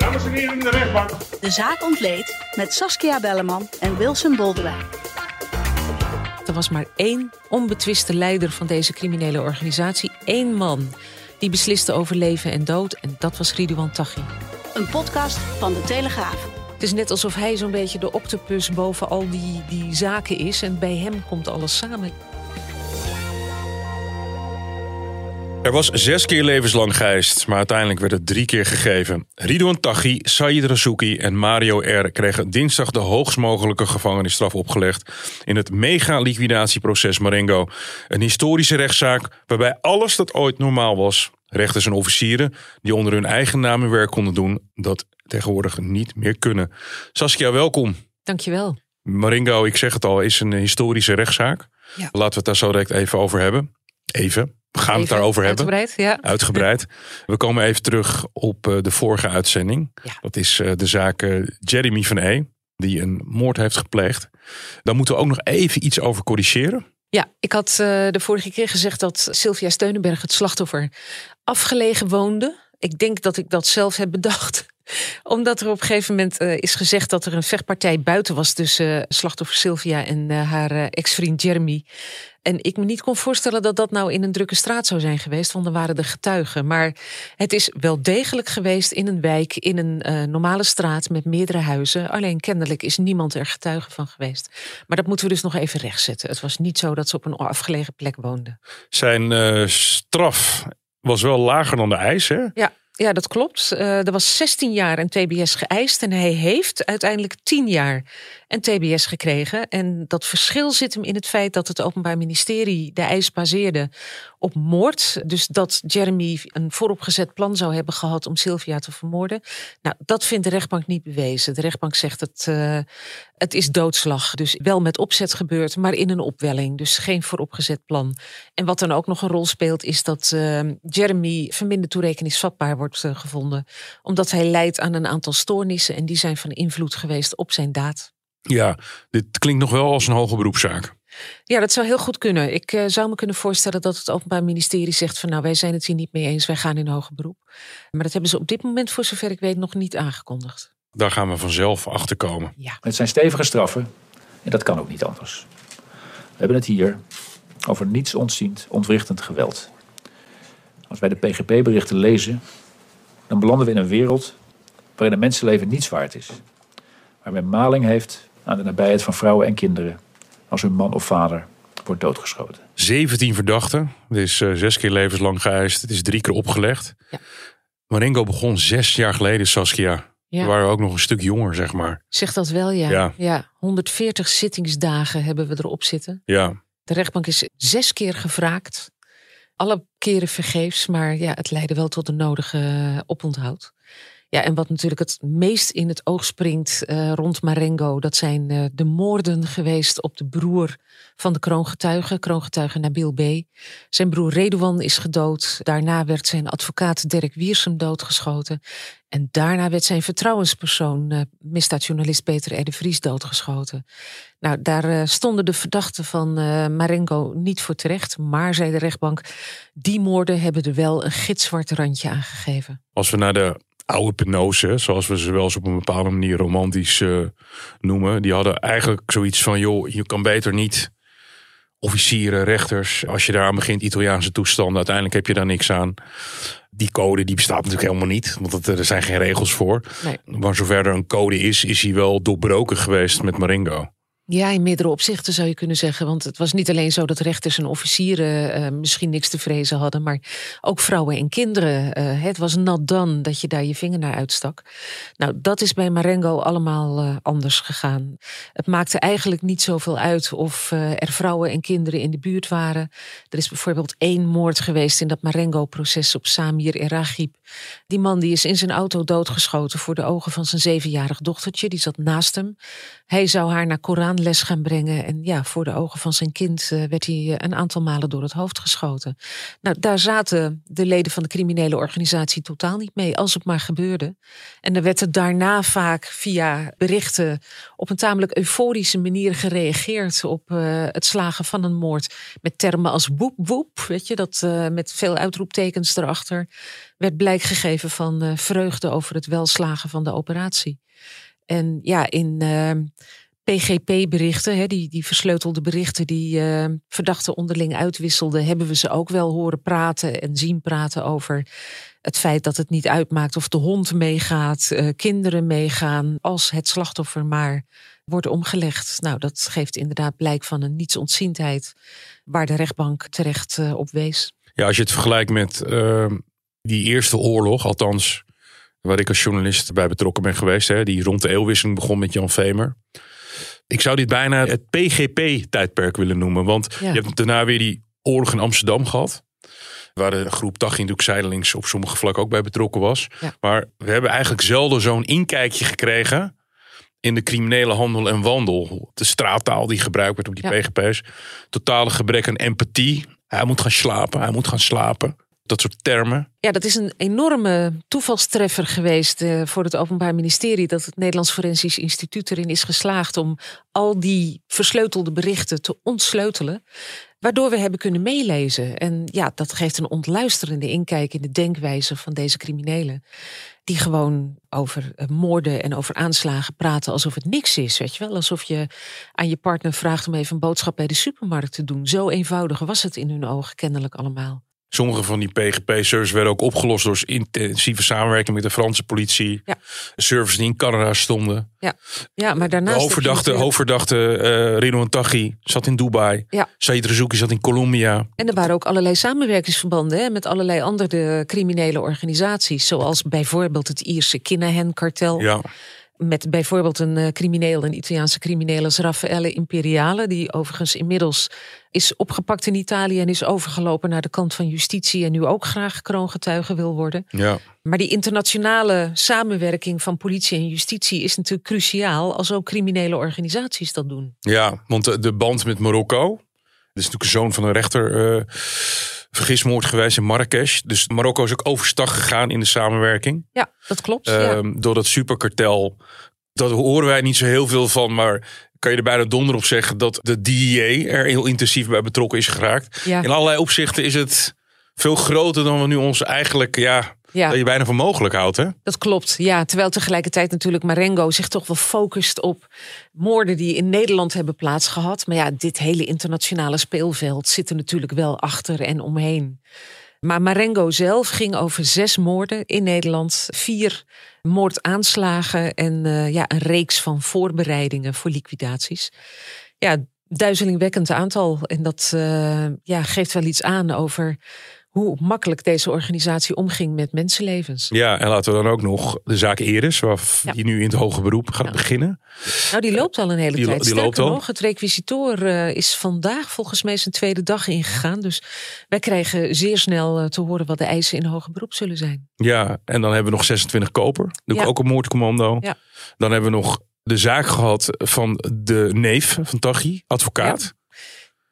Dames en heren in de rechtbank. De zaak ontleed met Saskia Belleman en Wilson Boldewijn. Er was maar één onbetwiste leider van deze criminele organisatie. Eén man die besliste over leven en dood. En dat was Ridouan Taghi. Een podcast van De Telegraaf. Het is net alsof hij zo'n beetje de octopus boven al die, die zaken is. En bij hem komt alles samen. Er was zes keer levenslang geëist, maar uiteindelijk werd het drie keer gegeven. Ridouan Taghi, Said Razouki en Mario R. kregen dinsdag de hoogst mogelijke gevangenisstraf opgelegd in het mega-liquidatieproces Marengo. Een historische rechtszaak waarbij alles dat ooit normaal was, rechters en officieren die onder hun eigen naam hun werk konden doen, dat tegenwoordig niet meer kunnen. Saskia, welkom. Dankjewel. Marengo, ik zeg het al, is een historische rechtszaak. Ja. Laten we het daar zo direct even over hebben. Even. We gaan het Even daarover hebben. Uitgebreid, ja. Uitgebreid. We komen even terug op eh, de vorige uitzending. Ja. Dat is eh, de zaak eh, Jeremy van E. Die een moord heeft gepleegd. Daar moeten we ook nog even iets over corrigeren. Ja, ik had de vorige keer gezegd dat Sylvia Steunenberg het slachtoffer afgelegen woonde. Ik denk dat ik dat zelf heb bedacht. Omdat er op een gegeven moment is gezegd dat er een vechtpartij buiten was tussen slachtoffer Sylvia en haar ex-vriend Jeremy. En ik me niet kon voorstellen dat dat nou in een drukke straat zou zijn geweest, want dan waren er getuigen. Maar het is wel degelijk geweest in een wijk, in een eh, normale straat met meerdere huizen. Alleen kennelijk is niemand er getuige van geweest. Maar dat moeten we dus nog even rechtzetten. Het was niet zo dat ze op een afgelegen plek woonden. Zijn eh, straf was wel lager dan de eis. Hè? Ja, ja dat klopt. Eh, er was 16 jaar een TBS geëist en hij heeft uiteindelijk 10 jaar een TBS gekregen. En dat verschil zit hem in het feit dat het Openbaar Ministerie de eis baseerde op moord. Dus dat Jeremy een vooropgezet plan zou hebben gehad om Sylvia te vermoorden. Nou, dat vindt de rechtbank niet bewezen. De rechtbank zegt het, eh, het is doodslag. Dus wel met opzet gebeurd, maar in een opwelling. Dus geen vooropgezet plan. En wat dan ook nog een rol speelt, is dat eh, Jeremy verminderd toerekeningsvatbaar wordt eh, gevonden. Omdat hij leidt aan een aantal stoornissen en die zijn van invloed geweest op zijn daad. Ja, dit klinkt nog wel als een hoge beroepszaak. Ja, dat zou heel goed kunnen. Ik eh, zou me kunnen voorstellen dat het Openbaar Ministerie zegt van nou, wij zijn het hier niet mee eens, wij gaan in hoger beroep. Maar dat hebben ze op dit moment, voor zover ik weet, nog niet aangekondigd. Daar gaan we vanzelf achter komen. Ja. Het zijn stevige straffen en dat kan ook niet anders. We hebben het hier over niets ontziend, ontwrichtend geweld. Als wij de PGP-berichten lezen, dan belanden we in een wereld waarin een mensenleven niets waard is. Waar men maling heeft aan de nabijheid van vrouwen en kinderen als hun man of vader wordt doodgeschoten. 17 verdachten. Het is eh, zes keer levenslang geëist. Het is drie keer opgelegd. Ja. Marengo begon zes jaar geleden, Saskia. Ja. We waren ook nog een stuk jonger, zeg maar. Zeg dat wel, ja. Ja. ja. 140 zittingsdagen hebben we erop zitten. Ja, De rechtbank is zes keer gevraagd. Alle keren vergeefs, maar ja, het leidde wel tot de nodige eh, oponthoud. Ja, en wat natuurlijk het meest in het oog springt eh, rond Marengo, dat zijn eh, de moorden geweest op de broer van de kroongetuige, kroongetuige Nabil B. Zijn broer Redouan is gedood. Daarna werd zijn advocaat Dirk Wiersum doodgeschoten. En daarna werd zijn vertrouwenspersoon, eh misdaadjournalist Peter R. de Vries, doodgeschoten. Nou, daar stonden de verdachten van Marengo niet voor terecht. Maar, zei de rechtbank, die moorden hebben er wel een gitzwart randje aan gegeven. als we naar de oude penose, zoals we ze wel eens op een bepaalde manier romantisch eh, noemen. Die hadden eigenlijk zoiets van, joh, je kan beter niet officieren, rechters. Als je daar aan begint, Italiaanse toestanden, uiteindelijk heb je daar niks aan. Die code die bestaat natuurlijk helemaal niet, want het, er zijn geen regels voor. Nee. Maar zover er een code is, is hij wel doorbroken geweest met Marengo. Ja, in meerdere opzichten zou je kunnen zeggen. Want het was niet alleen zo dat rechters en officieren uh, misschien niks te vrezen hadden, maar ook vrouwen en kinderen. Uh, het was nat dan dat je daar je vinger naar uitstak. Nou, dat is bij Marengo allemaal uh, anders gegaan. Het maakte eigenlijk niet zoveel uit of er vrouwen en kinderen in de buurt waren. Er is bijvoorbeeld één moord geweest in dat Marengo-proces op Samir Eragib. Die man die is in zijn auto doodgeschoten voor de ogen van zijn zevenjarig dochtertje. Die zat naast hem. Hij zou haar naar Koranles gaan brengen. En ja, voor de ogen van zijn kind uh, werd hij uh, een aantal malen door het hoofd geschoten. Nou, daar zaten de leden van de criminele organisatie totaal niet mee, als het maar gebeurde. En er werd er daarna vaak via berichten op een tamelijk euforische manier gereageerd op uh, het slagen van een moord. Met termen als woep woep, weet je, dat met veel uitroeptekens erachter werd blijk gegeven van vreugde over het welslagen van de operatie. En ja, in PGP-berichten, die, die versleutelde berichten die uh, verdachten onderling uitwisselden, hebben we ze ook wel horen praten en zien praten over het feit dat het niet uitmaakt of de hond meegaat, uh, kinderen meegaan, als het slachtoffer maar wordt omgelegd. Nou, dat geeft inderdaad blijk van een nietsontziendheid waar de rechtbank terecht uh, op wees. Ja, als je het vergelijkt met ehm, die eerste oorlog, althans waar ik als journalist bij betrokken ben geweest. Hè, die rond de eeuwwisseling begon met Jan Vemer. Ik zou dit bijna het PGP-tijdperk willen noemen. Want ja. je hebt daarna weer die oorlog in Amsterdam gehad. Waar de groep natuurlijk zijdelings op sommige vlakken ook bij betrokken was. Ja. Maar we hebben eigenlijk zelden zo'n inkijkje gekregen in de criminele handel en wandel. De straattaal die gebruikt werd op die ja. PGP's. Totale gebrek aan empathie. Hij moet gaan slapen, hij moet gaan slapen dat soort termen. Ja, dat is een enorme toevalstreffer geweest uh, voor het Openbaar Ministerie. Dat het Nederlands Forensisch Instituut erin is geslaagd om al die versleutelde berichten te ontsleutelen. Waardoor we hebben kunnen meelezen. En ja, dat geeft een ontluisterende inkijk in de denkwijze van deze criminelen. Die gewoon over uh, moorden en over aanslagen praten alsof het niks is. Weet je wel? Alsof je aan je partner vraagt om even een boodschap bij de supermarkt te doen. Zo eenvoudig was het in hun ogen kennelijk allemaal. Sommige van die PGP-servers werden ook opgelost door intensieve samenwerking met de Franse politie. Ja. Servers die in Canada stonden. Ja, ja maar daarnaast. De hoofdverdachte, hoofdverdachte uh, Ridouan Taghi zat in Dubai. Ja. Said Rezouki zat in Colombia. En er waren ook allerlei samenwerkingsverbanden hè, met allerlei andere criminele organisaties. Zoals bijvoorbeeld het Ierse Kinahen-kartel. Ja met bijvoorbeeld een uh, crimineel, een Italiaanse crimineel als Raffaele Imperiale, die overigens inmiddels is opgepakt in Italië en is overgelopen naar de kant van justitie en nu ook graag kroongetuige wil worden. Ja. Maar die internationale samenwerking van politie en justitie is natuurlijk cruciaal als ook criminele organisaties dat doen. Ja, want de band met Marokko, dat is natuurlijk een zoon van een rechter. Uh, vergismoord geweest in Marrakesh. Dus Marokko is ook overstag gegaan in de samenwerking. Ja, dat klopt. Ja. Ehm, door dat superkartel. Dat horen wij niet zo heel veel van, maar kan je er bijna donder op zeggen dat de DEA er heel intensief bij betrokken is geraakt. Ja. In allerlei opzichten is het veel groter dan we nu ons eigenlijk ja, ja. dat je bijna voor mogelijk houdt. Hè? Dat klopt, ja. Terwijl tegelijkertijd natuurlijk Marengo zich toch wel focust op moorden die in Nederland hebben plaatsgehad. Maar ja, dit hele internationale speelveld zit er natuurlijk wel achter en omheen. Maar Marengo zelf ging over zes moorden in Nederland, vier moordaanslagen en uh, ja, een reeks van voorbereidingen voor liquidaties. Ja, duizelingwekkend aantal. En dat uh, ja, geeft wel iets aan over hoe makkelijk deze organisatie omging met mensenlevens. Ja, en laten we dan ook nog de zaak Eris, waar ja. die nu in het hoge beroep gaat beginnen. Nou, die loopt al een hele die, tijd. Die loopt al. Nog, het requisitoor uh, is vandaag volgens mij zijn tweede dag ingegaan. Dus wij krijgen zeer snel uh, te horen wat de eisen in hoge beroep zullen zijn. Ja, en dan hebben we nog 26 koper. Doe ja. ook een moordcommando. Ja. Dan hebben we nog de zaak gehad van de neef van Tachi, advocaat.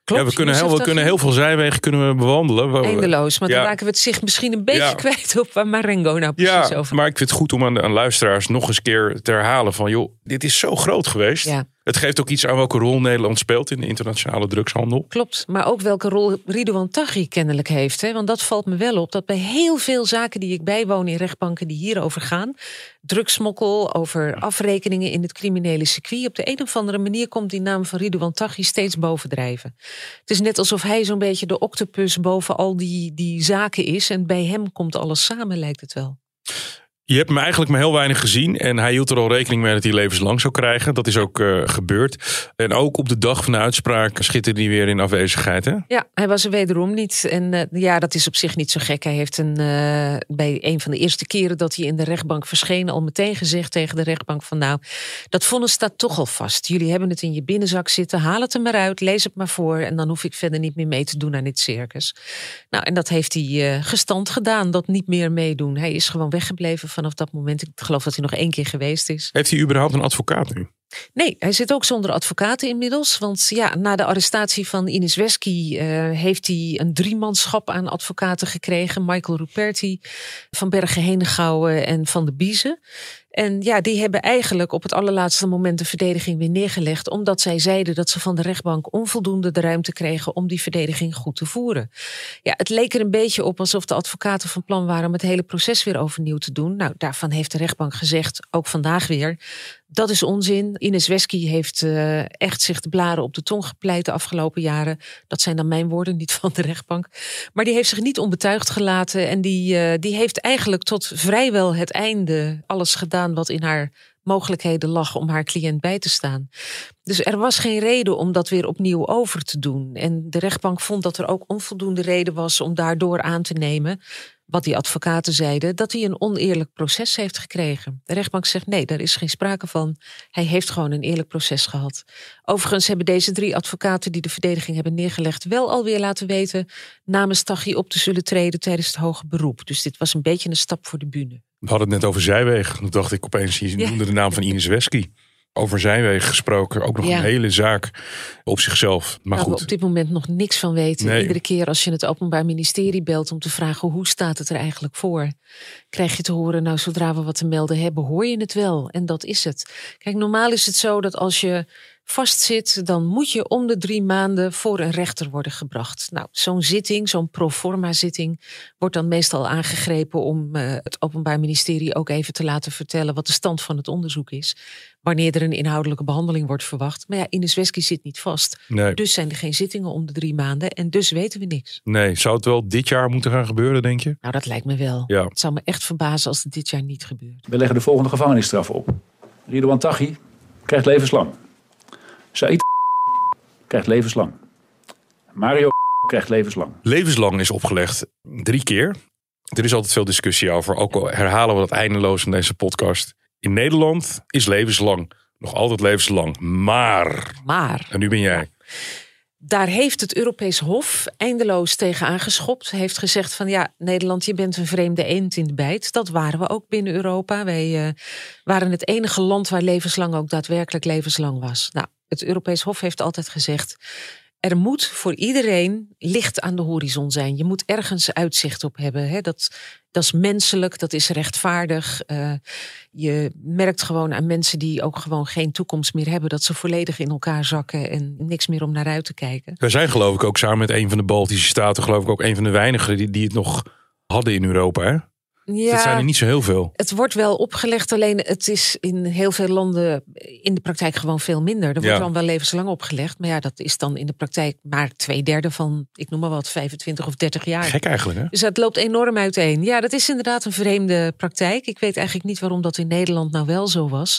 Klopt, ja, we kunnen, heel, we kunnen heel veel zijwegen kunnen we bewandelen. Eindeloos, maar ja. dan raken we het zich misschien een beetje ja. kwijt op waar Marengo nou precies ja, over maar ik vind het goed om aan, de, aan luisteraars nog eens keer te herhalen van... joh, dit is zo groot geweest. Ja. Het geeft ook iets aan welke rol Nederland speelt in de internationale drugshandel. Klopt, maar ook welke rol Ridouan Taghi kennelijk heeft. Hè? Want dat valt me wel op, dat bij heel veel zaken die ik bijwoon in rechtbanken die hierover gaan... drugsmokkel, over afrekeningen in het criminele circuit... op de een of andere manier komt die naam van Ridouan Taghi steeds bovendrijven. Het is net alsof hij zo'n beetje de octopus boven al die, die zaken is... en bij hem komt alles samen, lijkt het wel. Je hebt hem eigenlijk maar heel weinig gezien. En hij hield er al rekening mee dat hij levenslang zou krijgen. Dat is ook uh, gebeurd. En ook op de dag van de uitspraak schitterde hij weer in afwezigheid. Hè? Ja, hij was er wederom niet. En uh, ja, dat is op zich niet zo gek. Hij heeft een, uh, bij een van de eerste keren dat hij in de rechtbank verscheen... al meteen gezegd tegen de rechtbank van... nou, dat vonnis staat toch al vast. Jullie hebben het in je binnenzak zitten. Haal het er maar uit, lees het maar voor. En dan hoef ik verder niet meer mee te doen aan dit circus. Nou, en dat heeft hij gestand gedaan. Dat niet meer meedoen. Hij is gewoon weggebleven vanaf dat moment. Ik geloof dat hij nog één keer geweest is. Heeft hij überhaupt een advocaat nu? Nee, hij zit ook zonder advocaten inmiddels. Want ja, na de arrestatie van Ines Wesky uh, heeft hij een driemanschap aan advocaten gekregen. Michael Ruperti, Van Bergen Henegouwen en Van de Biezen. En ja, die hebben eigenlijk op het allerlaatste moment de verdediging weer neergelegd. Omdat zij zeiden dat ze van de rechtbank onvoldoende de ruimte kregen om die verdediging goed te voeren. Ja, het leek er een beetje op alsof de advocaten van plan waren om het hele proces weer overnieuw te doen. Nou, daarvan heeft de rechtbank gezegd, ook vandaag weer, dat is onzin. Ines Wesky heeft uh, echt zich de blaren op de tong gepleit de afgelopen jaren. Dat zijn dan mijn woorden, niet van de rechtbank. Maar die heeft zich niet onbetuigd gelaten. En die, uh, die heeft eigenlijk tot vrijwel het einde alles gedaan wat in haar mogelijkheden lag om haar cliënt bij te staan. Dus er was geen reden om dat weer opnieuw over te doen. En de rechtbank vond dat er ook onvoldoende reden was om daardoor aan te nemen wat die advocaten zeiden, dat hij een oneerlijk proces heeft gekregen. De rechtbank zegt nee, daar is geen sprake van. Hij heeft gewoon een eerlijk proces gehad. Overigens hebben deze drie advocaten die de verdediging hebben neergelegd, wel alweer laten weten namens Taghi op te zullen treden tijdens het hoge beroep. Dus dit was een beetje een stap voor de bühne. We hadden het net over Zijweg. Toen dacht ik opeens, je noemde de naam van Ines Wesky over zijwegen gesproken. Ook nog ja. een hele zaak op zichzelf. Maar goed. we op dit moment nog niks van weten. Nee. Iedere keer als je het Openbaar Ministerie belt om te vragen hoe staat het er eigenlijk voor, krijg je te horen, nou zodra we wat te melden hebben, hoor je het wel. En dat is het. Kijk, normaal is het zo dat als je vastzit, dan moet je om de drie maanden voor een rechter worden gebracht. Nou, zo'n zitting, zo'n proforma zitting, wordt dan meestal aangegrepen om uh, het Openbaar Ministerie ook even te laten vertellen wat de stand van het onderzoek is. Wanneer er een inhoudelijke behandeling wordt verwacht. Maar ja, Ines Wesky zit niet vast. Nee. Dus zijn er geen zittingen om de drie maanden en dus weten we niks. Nee, zou het wel dit jaar moeten gaan gebeuren, denk je? Nou, dat lijkt me wel. Ja. Het zou me echt verbazen als het dit jaar niet gebeurt. We leggen de volgende gevangenisstraf op. Ridouan Taghi krijgt levenslang. Said krijgt levenslang. Mario krijgt levenslang. Levenslang is opgelegd drie keer. Er is altijd veel discussie over. Ook al herhalen we dat eindeloos in deze podcast. In Nederland is levenslang nog altijd levenslang. Maar. Maar. En nu ben jij. Daar heeft het Europees Hof eindeloos tegen aangeschopt. Heeft gezegd van ja, Nederland, je bent een vreemde eend in de bijt. Dat waren we ook binnen Europa. Wij uh, waren het enige land waar levenslang ook daadwerkelijk levenslang was. Nou, het Europees Hof heeft altijd gezegd. Er moet voor iedereen licht aan de horizon zijn. Je moet ergens uitzicht op hebben. Hè? Dat, dat is menselijk, dat is rechtvaardig. Uh, je merkt gewoon aan mensen die ook gewoon geen toekomst meer hebben, dat ze volledig in elkaar zakken en niks meer om naar uit te kijken. Wij zijn geloof ik ook samen met een van de Baltische staten, geloof ik ook een van de weinigen die, die het nog hadden in Europa. Hè? Ja, dat zijn er niet zo heel veel. Het wordt wel opgelegd, alleen het is in heel veel landen in de praktijk gewoon veel minder. Er wordt Ja. dan wel levenslang opgelegd, maar ja, dat is dan in de praktijk maar twee derde van, ik noem maar wat, 25 of 30 jaar. Gek eigenlijk, hè? Dus dat loopt enorm uiteen. Ja, dat is inderdaad een vreemde praktijk. Ik weet eigenlijk niet waarom dat in Nederland nou wel zo was.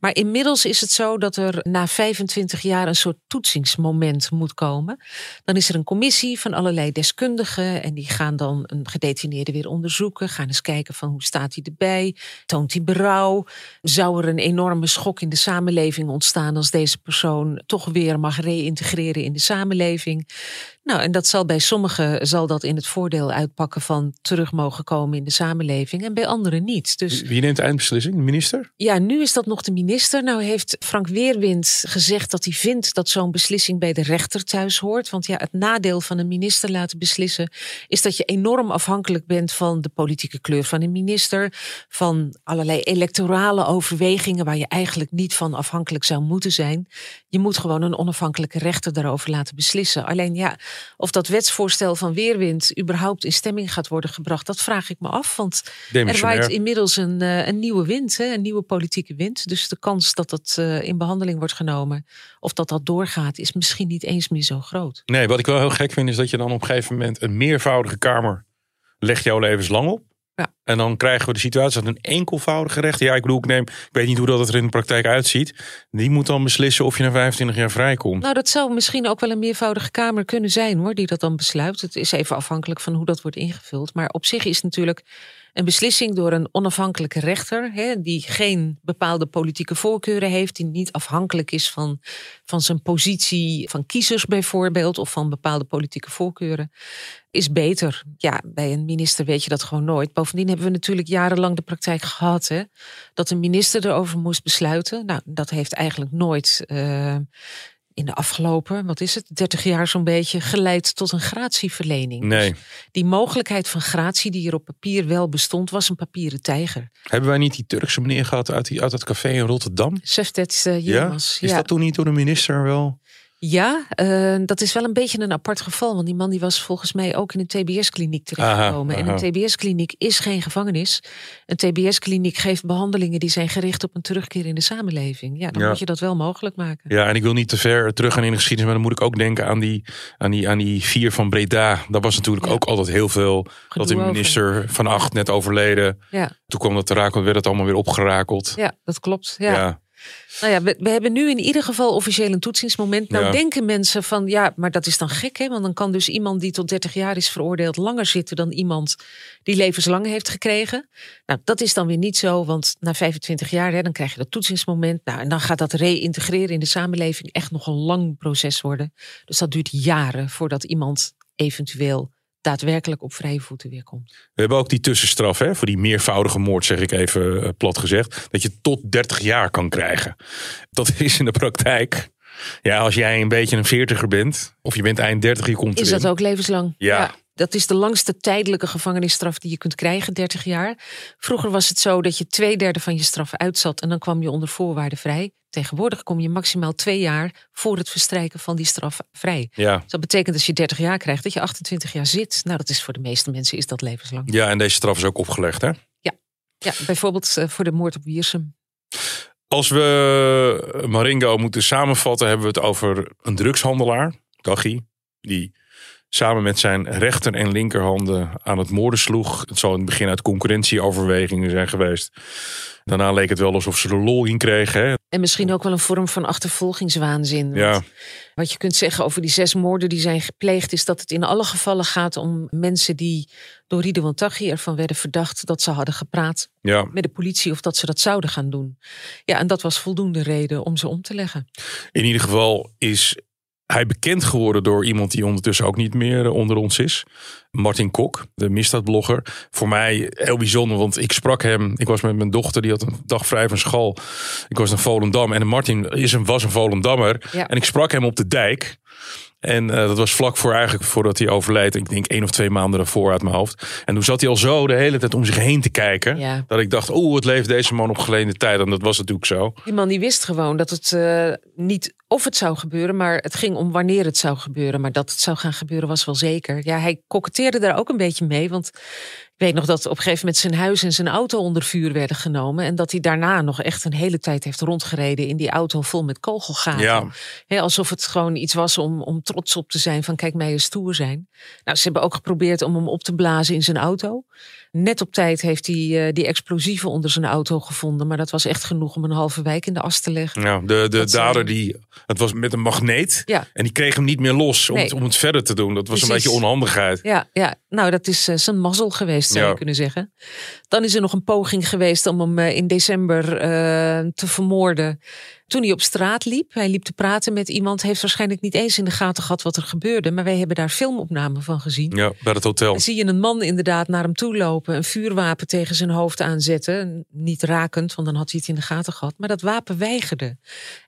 Maar inmiddels is het zo dat er na 25 jaar een soort toetsingsmoment moet komen. Dan is er een commissie van allerlei deskundigen en die gaan dan een gedetineerde weer onderzoeken. Gaan eens kijken van hoe staat hij erbij? Toont hij berouw? Zou er een enorme schok in de samenleving ontstaan als deze persoon toch weer mag reïntegreren in de samenleving? Nou, en dat zal bij sommigen zal dat in het voordeel uitpakken van terug mogen komen in de samenleving en bij anderen niet. Dus Wie neemt de eindbeslissing? De minister? ja, nu is dat nog de minister. Nou heeft Frank Weerwind gezegd dat hij vindt dat zo'n beslissing bij de rechter thuis hoort. Want ja, het nadeel van een minister laten beslissen is dat je enorm afhankelijk bent van de politieke kleur van een minister, van allerlei electorale overwegingen waar je eigenlijk niet van afhankelijk zou moeten zijn. Je moet gewoon een onafhankelijke rechter daarover laten beslissen. Alleen ja, of dat wetsvoorstel van Weerwind überhaupt in stemming gaat worden gebracht, dat vraag ik me af. Want er waait inmiddels een, eh, een nieuwe wind, hè, een nieuwe politieke wind. Dus de kans dat dat eh, in behandeling wordt genomen of dat dat doorgaat, is misschien niet eens meer zo groot. Nee, wat ik wel heel gek vind is dat je dan op een gegeven moment een meervoudige kamer legt jouw levenslang op. Ja. En dan krijgen we de situatie dat een enkelvoudige rechter, ja, ik bedoel, ik neem, ik weet niet hoe dat er in de praktijk uitziet, die moet dan beslissen of je na 25 jaar vrijkomt. Nou, dat zou misschien ook wel een meervoudige kamer kunnen zijn hoor, die dat dan besluit. Het is even afhankelijk van hoe dat wordt ingevuld. Maar op zich is natuurlijk een beslissing door een onafhankelijke rechter, hè, die geen bepaalde politieke voorkeuren heeft, die niet afhankelijk is van, van zijn positie van kiezers bijvoorbeeld, of van bepaalde politieke voorkeuren, is beter. Ja, bij een minister weet je dat gewoon nooit. Bovendien hebben we natuurlijk jarenlang de praktijk gehad hè, dat een minister erover moest besluiten. Nou, dat heeft eigenlijk nooit. Uh, in de afgelopen, wat is het, 30 jaar zo'n beetje, geleid tot een gratieverlening. Nee. Dus die mogelijkheid van gratie die er op papier wel bestond, was een papieren tijger. Hebben wij niet die Turkse meneer gehad uit, die, uit het café in Rotterdam? Seftet uh, Yilmaz. Ja? Is dat toen niet door de minister wel? Ja, uh, dat is wel een beetje een apart geval. Want die man die was volgens mij ook in een TBS-kliniek terechtgekomen. En een TBS-kliniek is geen gevangenis. Een TBS-kliniek geeft behandelingen die zijn gericht op een terugkeer in de samenleving. Ja, dan Ja. moet je dat wel mogelijk maken. Ja, en ik wil niet te ver terug gaan in de geschiedenis, maar dan moet ik ook denken aan die, aan die, aan die vier van Breda. Daar was natuurlijk Ja. ook altijd heel veel. dat de over. minister van Acht net overleden. Ja, Toen kwam dat te raken, werd het allemaal weer opgerakeld. ja dat klopt. Ja. Nou ja, we, we hebben nu in ieder geval officieel een toetsingsmoment. Nou Ja. denken mensen van ja, maar dat is dan gek hè. Want dan kan dus iemand die tot 30 jaar is veroordeeld langer zitten dan iemand die levenslang heeft gekregen. Nou, dat is dan weer niet zo, want na 25 jaar hè, dan krijg je dat toetsingsmoment. Nou, en dan gaat dat reïntegreren in de samenleving echt nog een lang proces worden. Dus dat duurt jaren voordat iemand eventueel daadwerkelijk op vrije voeten weer komt. We hebben ook die tussenstraf hè, voor die meervoudige moord, zeg ik even eh, plat gezegd. Dat je tot 30 jaar kan krijgen. Dat is in de praktijk. Ja, als jij een beetje een veertiger bent, of je bent eind 30, je komt Is erin. dat ook levenslang? Ja. Dat is de langste tijdelijke gevangenisstraf die je kunt krijgen, 30 jaar. Vroeger was het zo dat je twee derde van je straf uitzat en dan kwam je onder voorwaarden vrij. Tegenwoordig kom je maximaal twee jaar voor het verstrijken van die straf vrij. Ja. Dus dat betekent als je 30 jaar krijgt dat je 28 jaar zit. Nou, dat is voor de meeste mensen is dat levenslang. ja, en deze straf is ook opgelegd. Hè? Ja, bijvoorbeeld eh, voor de moord op Wiersum. Als we Maringo moeten samenvatten, hebben we het over een drugshandelaar, Dachi, die samen met zijn rechter en linkerhanden aan het moorden sloeg. Het zal in het begin uit concurrentieoverwegingen zijn geweest. Daarna leek het wel alsof ze er lol in kregen. Hè? En misschien ook wel een vorm van achtervolgingswaanzin. Ja. Wat je kunt zeggen over die zes moorden die zijn gepleegd, is dat het in alle gevallen gaat om mensen die door Ridwan Taghi ervan werden verdacht dat ze hadden gepraat Ja. met de politie of dat ze dat zouden gaan doen. Ja, en dat was voldoende reden om ze om te leggen. In ieder geval is hij bekend geworden door iemand die ondertussen ook niet meer eh, onder ons is. Martin Kok, de misdaadblogger. Voor mij heel bijzonder, want ik sprak hem. Ik was met mijn dochter, die had een dag vrij van school. Ik was naar Volendam en Martin is een, was een Volendammer. Ja. En ik sprak hem op de dijk. En eh, dat was vlak voor eigenlijk voordat hij overleed. Ik denk één of twee maanden daarvoor uit mijn hoofd. En toen zat hij al zo de hele tijd om zich heen te kijken. Ja. Dat ik dacht, oh, het leeft deze man op geleende tijd. En dat was natuurlijk zo. Die man die wist gewoon dat het eh, niet of het zou gebeuren, maar het ging om wanneer het zou gebeuren. Maar dat het zou gaan gebeuren was wel zeker. Ja, hij koketteerde daar ook een beetje mee, want ik weet nog dat op een gegeven moment zijn huis en zijn auto onder vuur werden genomen. En dat hij daarna nog echt een hele tijd heeft rondgereden in die auto vol met kogelgaten. Ja. Alsof het gewoon iets was om, om trots op te zijn van kijk mij eens stoer zijn. Nou, ze hebben ook geprobeerd om hem op te blazen in zijn auto. Net op tijd heeft hij eh, die explosieven onder zijn auto gevonden. Maar dat was echt genoeg om een halve wijk in de as te leggen. Ja, de de Dat, dader eh, die, het was met een magneet. Ja. En die kreeg hem niet meer los om, Nee. het, om het verder te doen. Dat was een beetje onhandigheid. Ja, ja, nou dat is eh, zijn mazzel geweest, zou Ja. je kunnen zeggen. Dan is er nog een poging geweest om hem eh, in december eh, te vermoorden. Toen hij op straat liep, hij liep te praten met iemand, heeft waarschijnlijk niet eens in de gaten gehad wat er gebeurde. Maar wij hebben daar filmopnamen van gezien. Ja, bij het hotel. Dan zie je een man inderdaad naar hem toe lopen, een vuurwapen tegen zijn hoofd aanzetten. Niet rakend, want dan had hij het in de gaten gehad. Maar dat wapen weigerde.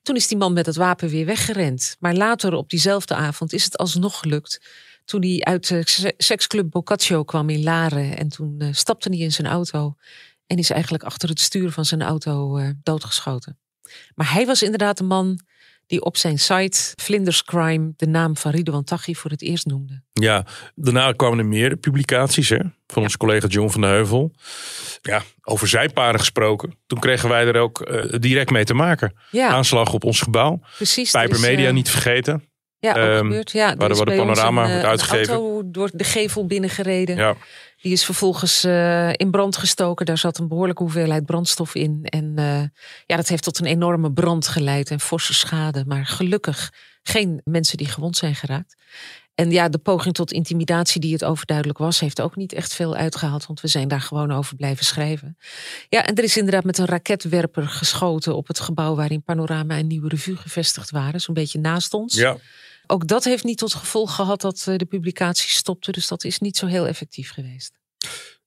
Toen is die man met het wapen weer weggerend. Maar later op diezelfde avond is het alsnog gelukt. Toen hij uit de se- seksclub Boccaccio kwam in Laren. En toen eh, stapte hij in zijn auto. En is eigenlijk achter het stuur van zijn auto eh, doodgeschoten. Maar hij was inderdaad de man die op zijn site Vlinders Crime de naam van Ridwan Taghi voor het eerst noemde. Ja, daarna kwamen er meer publicaties hè, van onze collega John van de Heuvel. Ja, over zijparen gesproken. Toen kregen wij er ook eh, direct mee te maken. Ja, Aanslag op ons gebouw. precies. Pijper Media eh, niet vergeten. Ja, ook Ehm, gebeurd. Ja, waar de- panorama een, eh, wordt een uitgegeven. auto door de gevel binnengereden. Ja. Die is vervolgens eh, in brand gestoken. Daar zat een behoorlijke hoeveelheid brandstof in. En eh, ja, dat heeft tot een enorme brand geleid en forse schade. Maar gelukkig geen mensen die gewond zijn geraakt. En ja, de poging tot intimidatie die het overduidelijk was, heeft ook niet echt veel uitgehaald. Want we zijn daar gewoon over blijven schrijven. Ja, en er is inderdaad met een raketwerper geschoten op het gebouw waarin Panorama en Nieuwe Revue gevestigd waren. Zo'n beetje naast ons. ja. Ook dat heeft niet tot gevolg gehad dat eh, de publicatie stopte. Dus dat is niet zo heel effectief geweest.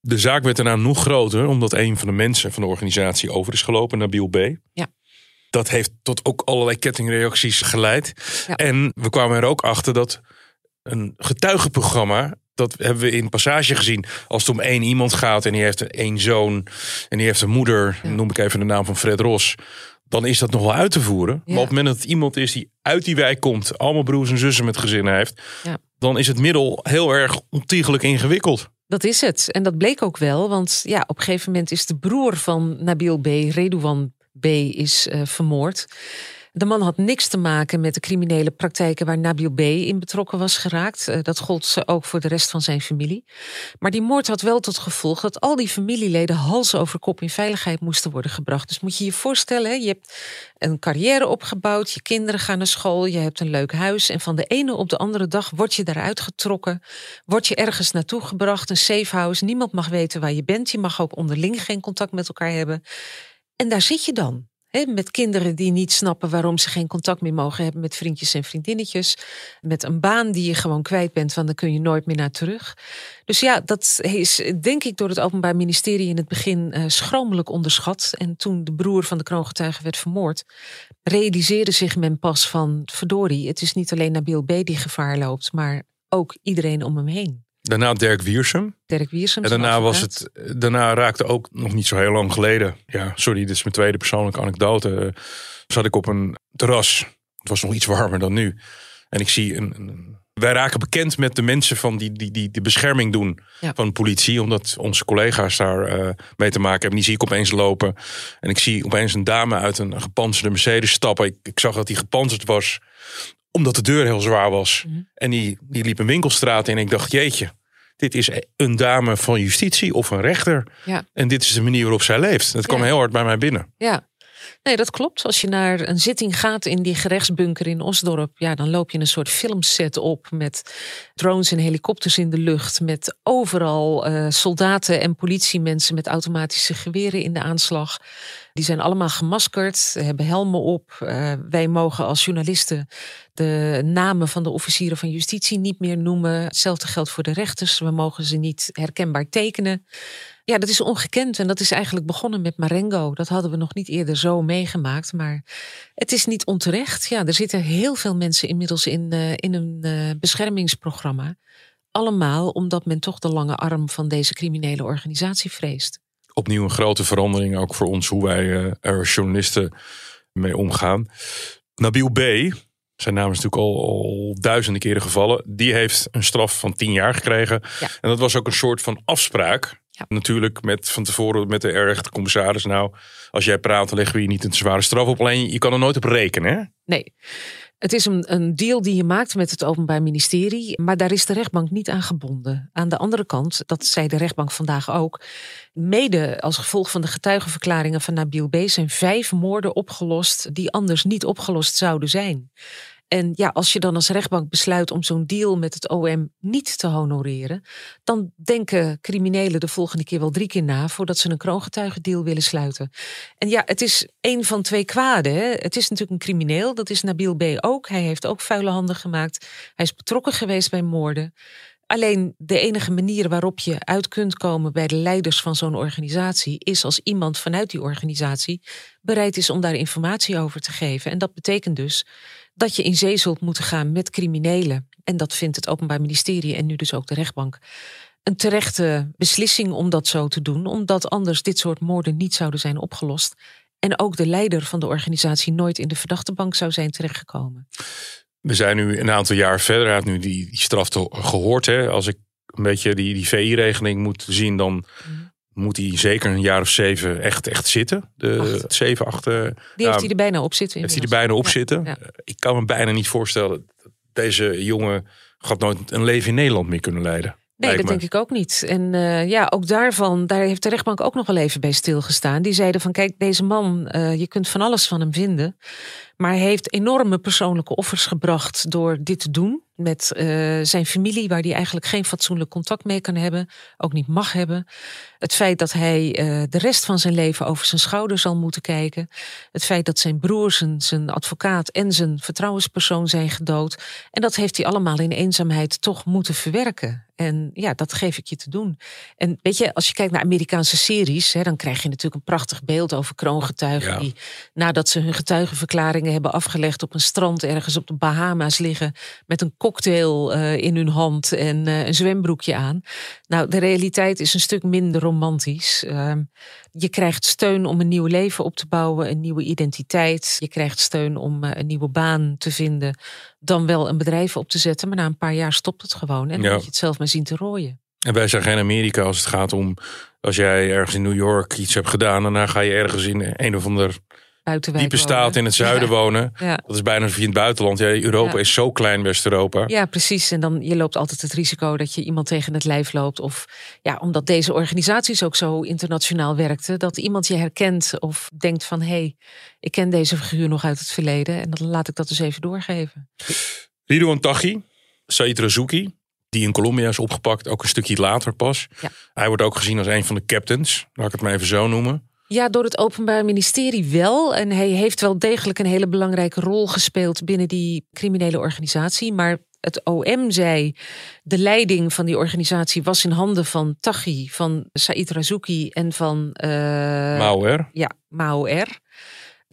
De zaak werd daarna nog groter, omdat een van de mensen van de organisatie over is gelopen, Nabil B. Ja. Dat heeft tot ook allerlei kettingreacties geleid. Ja. En we kwamen er ook achter dat een getuigenprogramma, dat hebben we in Passage gezien, als het om één iemand gaat en die heeft één zoon en die heeft een moeder, Ja. noem ik even de naam van Fred Ros. Dan is dat nog wel uit te voeren. Maar op het moment dat het iemand is die uit die wijk komt, allemaal broers en zussen met gezinnen heeft, Ja. dan is het middel heel erg ontiegelijk ingewikkeld. Dat is het. En dat bleek ook wel. Want ja, op een gegeven moment is de broer van Nabil B., Redouan B., is eh, vermoord. De man had niks te maken met de criminele praktijken waar Nabil B. in betrokken was geraakt. Eh, dat gold ook voor de rest van zijn familie. Maar die moord had wel tot gevolg dat al die familieleden hals over kop in veiligheid moesten worden gebracht. Dus moet je je voorstellen, je hebt een carrière opgebouwd, je kinderen gaan naar school, je hebt een leuk huis. En van de ene op de andere dag word je daaruit getrokken. Word je ergens naartoe gebracht, een safe house. Niemand mag weten waar je bent. Je mag ook onderling geen contact met elkaar hebben. En daar zit je dan. Met kinderen die niet snappen waarom ze geen contact meer mogen hebben met vriendjes en vriendinnetjes. Met een baan die je gewoon kwijt bent, want dan kun je nooit meer naar terug. Dus ja, dat is denk ik door het Openbaar Ministerie in het begin eh, schromelijk onderschat. En toen de broer van de kroongetuige werd vermoord, realiseerde zich men pas van verdorie, het is niet alleen Nabil B. die gevaar loopt, maar ook iedereen om hem heen. Daarna Dirk Wiersum. Dirk Wiersum. En daarna was het, daarna raakte ook nog niet zo heel lang geleden. Ja, sorry, dit is mijn tweede persoonlijke anekdote. eh, Zat ik op een terras. Het was nog iets warmer dan nu. En ik zie een. een- wij raken bekend met de mensen van die, die, die de bescherming doen Ja. van de politie. Omdat onze collega's daar eh, mee te maken hebben. Die zie ik opeens lopen. En ik zie opeens een dame uit een gepantserde Mercedes stappen. Ik, ik zag dat die gepantserd was. Omdat de deur heel zwaar was. Mhm. En die, die liep een winkelstraat in. En ik dacht, jeetje. Dit is een dame van justitie of een rechter. Ja. En dit is de manier waarop zij leeft. Dat kwam Ja. heel hard bij mij binnen. Ja. Nee, dat klopt. Als je naar een zitting gaat in die gerechtsbunker in Osdorp, ja, dan loop je een soort filmset op met drones en helikopters in de lucht, met overal eh, soldaten en politiemensen met automatische geweren in de aanslag. Die zijn allemaal gemaskerd, hebben helmen op. Eh, wij mogen als journalisten de namen van de officieren van justitie niet meer noemen. Hetzelfde geldt voor de rechters. We mogen ze niet herkenbaar tekenen. Ja, dat is ongekend en dat is eigenlijk begonnen met Marengo. Dat hadden we nog niet eerder zo meegemaakt, maar het is niet onterecht. Ja, er zitten heel veel mensen inmiddels in, eh, in een eh, beschermingsprogramma. Allemaal omdat men toch de lange arm van deze criminele organisatie vreest. Opnieuw een grote verandering ook voor ons hoe wij eh, er journalisten mee omgaan. Nabil B., zijn naam is natuurlijk al, al duizenden keren gevallen. Die heeft een straf van tien jaar gekregen. Ja. En dat was ook een soort van afspraak. Ja. Natuurlijk met van tevoren met de rechtercommissaris. Nou, als jij praat, dan leggen we je niet een zware straf op. Alleen je kan er nooit op rekenen. Hè? Nee. Het is een, een deal die je maakt met het Openbaar Ministerie, maar daar is de rechtbank niet aan gebonden. Aan de andere kant, dat zei de rechtbank vandaag ook, mede als gevolg van de getuigenverklaringen van Nabil B. zijn vijf moorden opgelost die anders niet opgelost zouden zijn. En ja, als je dan als rechtbank besluit om zo'n deal met het OM niet te honoreren, dan denken criminelen de volgende keer wel drie keer na voordat ze een kroongetuigendeal willen sluiten. En ja, het is één van twee kwaden. Het is natuurlijk een crimineel, dat is Nabil B. ook. Hij heeft ook vuile handen gemaakt. Hij is betrokken geweest bij moorden. Alleen de enige manier waarop je uit kunt komen bij de leiders van zo'n organisatie is als iemand vanuit die organisatie bereid is om daar informatie over te geven. En dat betekent dus dat je in zee zult moeten gaan met criminelen. En dat vindt het Openbaar Ministerie en nu dus ook de rechtbank. Een terechte beslissing om dat zo te doen, omdat anders dit soort moorden niet zouden zijn opgelost. En ook de leider van de organisatie nooit in de verdachtebank zou zijn terechtgekomen. We zijn nu een aantal jaar verder. Hij heeft nu die, die straf gehoord. Hè. Als ik een beetje die, die VI-regeling moet zien, dan Mhm. Moet hij zeker een jaar of zeven echt, echt zitten. De Acht. zeven, acht. eh, Die heeft hij er bijna op zitten. heeft hij er bijna op Ja, zitten. ja. Eh, Ik kan me bijna niet voorstellen deze jongen gaat nooit een leven in Nederland meer kunnen leiden. Nee, dat denk ik ook niet. En eh, ja, ook daarvan, daar heeft de rechtbank ook nog wel even bij stilgestaan. Die zeiden van, kijk, deze man, eh, je kunt van alles van hem vinden. Maar hij heeft enorme persoonlijke offers gebracht door dit te doen. Met eh, zijn familie, waar hij eigenlijk geen fatsoenlijk contact mee kan hebben. Ook niet mag hebben. Het feit dat hij de rest van zijn leven over zijn schouder zal moeten kijken. Het feit dat zijn broer, zijn, zijn advocaat en zijn vertrouwenspersoon zijn gedood. En dat heeft hij allemaal in eenzaamheid toch moeten verwerken. En ja, dat geef ik je te doen. En weet je, als je kijkt naar Amerikaanse series, hè, dan krijg je natuurlijk een prachtig beeld over kroongetuigen Ja. die nadat ze hun getuigenverklaringen hebben afgelegd op een strand ergens op de Bahama's liggen met een cocktail eh, in hun hand en eh, een zwembroekje aan. Nou, de realiteit is een stuk minder romantisch. Ehm, je krijgt steun om een nieuw leven op te bouwen, een nieuwe identiteit. Je krijgt steun om eh, een nieuwe baan te vinden, dan wel een bedrijf op te zetten. Maar na een paar jaar stopt het gewoon en dan Ja. moet je het zelf maar zien te rooien. En wij zijn geen Amerika als het gaat om als jij ergens in New York iets hebt gedaan. Daarna ga je ergens in een of ander diepe staat wonen. in het zuiden Ja. wonen. Ja. Dat is bijna in het buitenland. Ja, Europa Ja. is zo klein, West-Europa. Ja, precies. En dan je loopt altijd het risico dat je iemand tegen het lijf loopt. Of ja, omdat deze organisaties ook zo internationaal werkten, dat iemand je herkent of denkt van hé, hey, ik ken deze figuur nog uit het verleden. En dan laat ik dat dus even doorgeven. Ridouan Taghi, Said Razouki, die in Colombia is opgepakt, ook een stukje later pas. Hij wordt ook gezien als een van de captains, laat ik het maar even zo noemen. Ja, door het Openbaar Ministerie wel. En hij heeft wel degelijk een hele belangrijke rol gespeeld binnen die criminele organisatie. Maar het OM zei, de leiding van die organisatie was in handen van Taghi, van Said Razouki en van eh, Mauer. ja, Mao R.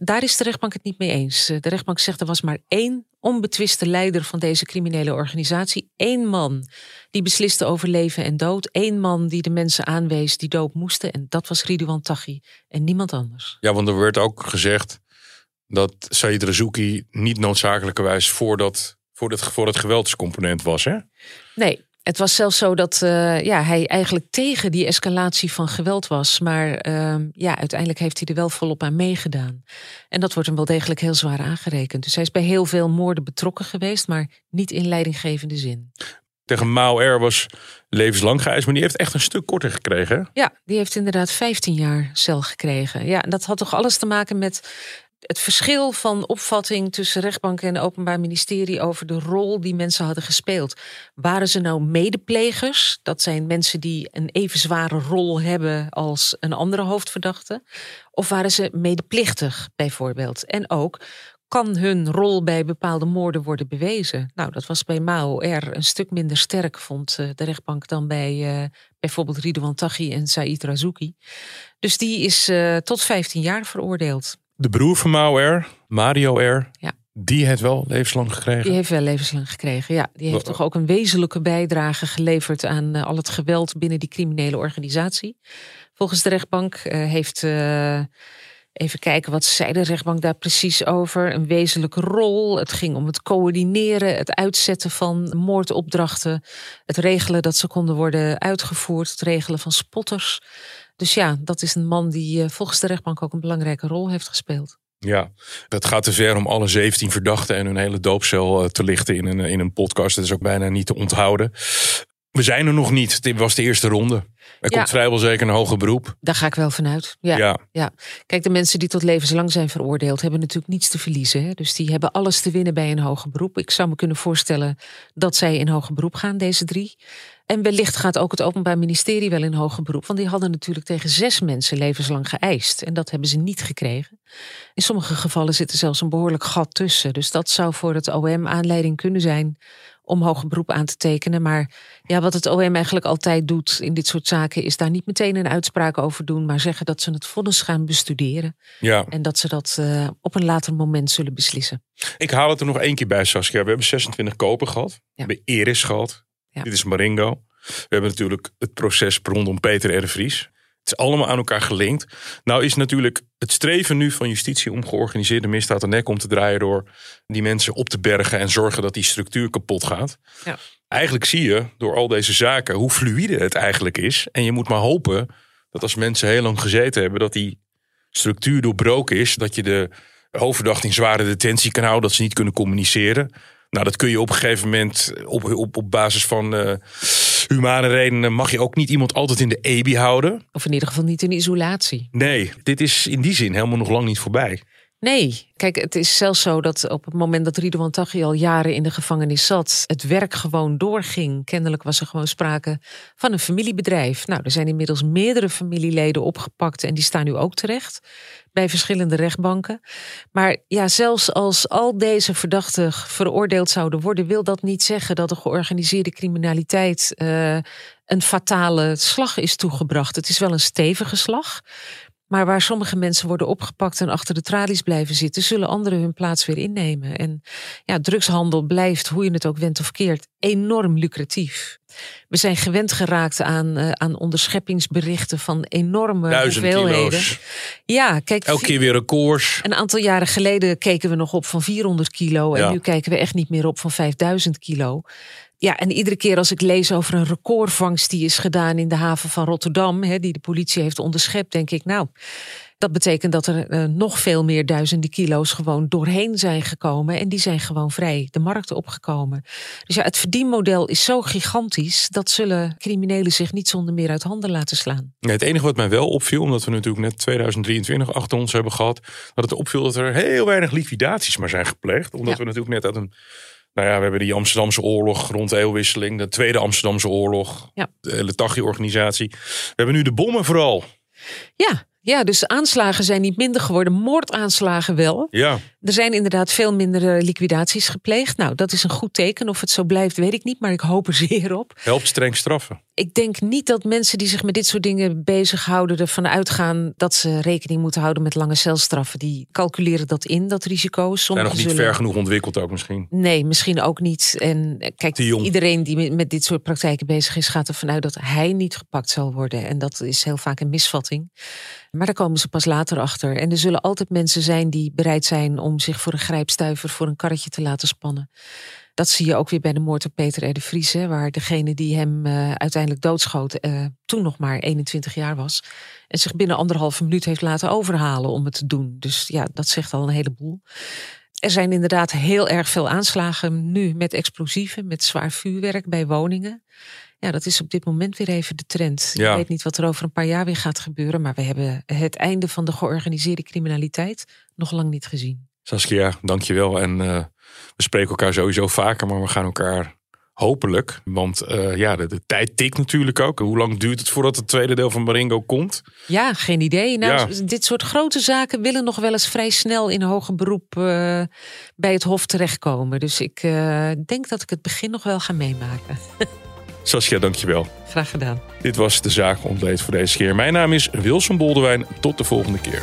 Daar is de rechtbank het niet mee eens. De rechtbank zegt er was maar één onbetwiste leider van deze criminele organisatie. Eén man die besliste over leven en dood. Eén man die de mensen aanwees die dood moesten. En dat was Ridouan Taghi en niemand anders. Ja, want er werd ook gezegd dat Said Razouki niet noodzakelijkerwijs voor dat, voor het, voor het geweldscomponent was. Hè? Nee, het was zelfs zo dat eh, ja, hij eigenlijk tegen die escalatie van geweld was. Maar ehm, ja, uiteindelijk heeft hij er wel volop aan meegedaan. En dat wordt hem wel degelijk heel zwaar aangerekend. Dus hij is bij heel veel moorden betrokken geweest, maar niet in leidinggevende zin. Tegen Mauer was levenslang geëist, maar die heeft echt een stuk korter gekregen. Ja, die heeft inderdaad 15 jaar cel gekregen. Ja, en dat had toch alles te maken met het verschil van opvatting tussen rechtbank en openbaar ministerie over de rol die mensen hadden gespeeld. Waren ze nou medeplegers? Dat zijn mensen die een even zware rol hebben als een andere hoofdverdachte. Of waren ze medeplichtig bijvoorbeeld? En ook kan hun rol bij bepaalde moorden worden bewezen? Nou, dat was bij Mao R een stuk minder sterk, vond eh, de rechtbank, dan bij eh, bijvoorbeeld Ridouan Taghi en Said Razouki. Dus die is eh, tot 15 jaar veroordeeld. De broer van Mauer, Mario R., Ja. die heeft wel levenslang gekregen. Die heeft wel levenslang gekregen. Ja, die heeft toch ook een wezenlijke bijdrage geleverd aan eh, al het geweld binnen die criminele organisatie. Volgens de rechtbank eh, heeft. eh, Even kijken, wat zei de rechtbank daar precies over? Een wezenlijke rol. Het ging om het coördineren, het uitzetten van moordopdrachten. Het regelen dat ze konden worden uitgevoerd. Het regelen van spotters. Dus ja, dat is een man die eh, volgens de rechtbank ook een belangrijke rol heeft gespeeld. Ja, het gaat te ver om alle 17 verdachten en hun hele doopcel eh, te lichten in een, in een podcast. Dat is ook bijna niet te onthouden. We zijn er nog niet. Dit was de eerste ronde. Er Ja. komt vrijwel zeker een hoger beroep. Daar ga ik wel vanuit. Ja. Ja. Ja, kijk, de mensen die tot levenslang zijn veroordeeld hebben natuurlijk niets te verliezen. Hè? Dus die hebben alles te winnen bij een hoger beroep. Ik zou me kunnen voorstellen dat zij in hoger beroep gaan, deze drie. En wellicht gaat ook het Openbaar Ministerie wel in hoger beroep. Want die hadden natuurlijk tegen zes mensen levenslang geëist. En dat hebben ze niet gekregen. In sommige gevallen zit er zelfs een behoorlijk gat tussen. Dus dat zou voor het OM aanleiding kunnen zijn om hoger beroep aan te tekenen. Maar ja, wat het OM eigenlijk altijd doet in dit soort zaken... is daar niet meteen een uitspraak over doen... maar zeggen dat ze het vonnis gaan bestuderen... ja, en dat ze dat eh, op een later moment zullen beslissen. ik haal het er nog één keer bij, Saskia. We hebben 26 kopen gehad. We hebben Eris gehad. Ja. Dit is Maringo. We hebben natuurlijk het proces rondom Peter R. Vries. Het is allemaal aan elkaar gelinkt. Nou is natuurlijk het streven nu van justitie om georganiseerde misdaad de nek om te draaien door die mensen op te bergen en zorgen dat die structuur kapot gaat. Ja. Eigenlijk zie je door al deze zaken hoe fluïde het eigenlijk is. En je moet maar hopen dat als mensen heel lang gezeten hebben, dat die structuur doorbroken is. Dat je de hoofdverdachte in zware detentie kan houden, dat ze niet kunnen communiceren. Nou, dat kun je op een gegeven moment op, op, op basis van uh, humane redenen mag je ook niet iemand altijd in de EBI houden. Of in ieder geval niet in isolatie. Nee, dit is in die zin helemaal nog lang niet voorbij. Nee, kijk, het is zelfs zo dat op het moment dat Ridouan Taghi al jaren in de gevangenis zat, het werk gewoon doorging. Kennelijk was er gewoon sprake van een familiebedrijf. Nou, er zijn inmiddels meerdere familieleden opgepakt en die staan nu ook terecht bij verschillende rechtbanken. Maar ja, zelfs als al deze verdachten veroordeeld zouden worden, wil dat niet zeggen dat de georganiseerde criminaliteit uh, een fatale slag is toegebracht. Het is wel een stevige slag. Maar waar sommige mensen worden opgepakt en achter de tralies blijven zitten, zullen anderen hun plaats weer innemen. En ja, drugshandel blijft, hoe je het ook went of keert, enorm lucratief. We zijn gewend geraakt aan, uh, aan onderscheppingsberichten van enorme Duizend hoeveelheden. kilo's. Ja, kijk, Elke keer weer records. een aantal jaren geleden keken we nog op van 400 kilo. En Ja. nu kijken we echt niet meer op van 5000 kilo. Ja, en iedere keer als ik lees over een recordvangst die is gedaan in de haven van Rotterdam, hè, die de politie heeft onderschept, denk ik, nou, dat betekent dat er eh, nog veel meer duizenden kilo's gewoon doorheen zijn gekomen. En die zijn gewoon vrij de markt opgekomen. Dus ja, het verdienmodel is zo gigantisch, dat zullen criminelen zich niet zonder meer uit handen laten slaan. Nee, het enige wat mij wel opviel, omdat we natuurlijk net 2023 achter ons hebben gehad, dat het opviel dat er heel weinig liquidaties maar zijn gepleegd. Omdat Ja. we natuurlijk net uit een. Nou ja, we hebben die Amsterdamse oorlog rond de eeuwwisseling, de Tweede Amsterdamse oorlog, Ja. de hele Taghi-organisatie. We hebben nu de bommen vooral. Ja, ja, dus aanslagen zijn niet minder geworden, moordaanslagen wel. Ja, Er zijn inderdaad veel minder eh, liquidaties gepleegd. Nou, dat is een goed teken. Of het zo blijft, weet ik niet, maar ik hoop er zeer op. helpt streng straffen. Ik denk niet dat mensen die zich met dit soort dingen bezighouden ervan uitgaan dat ze rekening moeten houden met lange celstraffen. Die calculeren dat in, dat risico. Zijn Sommigen nog niet zullen... ver genoeg ontwikkeld ook misschien. Nee, misschien ook niet. En eh, kijk, iedereen die met- met dit soort praktijken bezig is, gaat ervan uit dat hij niet gepakt zal worden. En dat is heel vaak een misvatting. Maar daar komen ze pas later achter. En er zullen altijd mensen zijn die bereid zijn om zich voor een grijpstuiver voor een karretje te laten spannen. Dat zie je ook weer bij de moord op Peter R. de Vries, hè, waar degene die hem eh, uiteindelijk doodschoot eh, toen nog maar 21 jaar was. En zich binnen anderhalve minuut heeft laten overhalen om het te doen. Dus ja, dat zegt al een heleboel. Er zijn inderdaad heel erg veel aanslagen nu met explosieven, met zwaar vuurwerk bij woningen. Ja, dat is op dit moment weer even de trend. Ja. Ik weet niet wat er over een paar jaar weer gaat gebeuren, maar we hebben het einde van de georganiseerde criminaliteit nog lang niet gezien. Saskia, dankjewel. En eh, we spreken elkaar sowieso vaker, maar we gaan elkaar hopelijk. Want eh, ja, de, de tijd tikt natuurlijk ook. Hoe lang duurt het voordat het tweede deel van Maringo komt? Ja, geen idee. Nou, Ja. Dit soort grote zaken willen nog wel eens vrij snel in hoger beroep eh, bij het Hof terechtkomen. Dus ik denk dat ik het begin nog wel ga meemaken. Saskia, dankjewel. Graag gedaan. Dit was de zaak ontleed voor deze keer. Mijn naam is Wilson Boldewijn. Tot de volgende keer.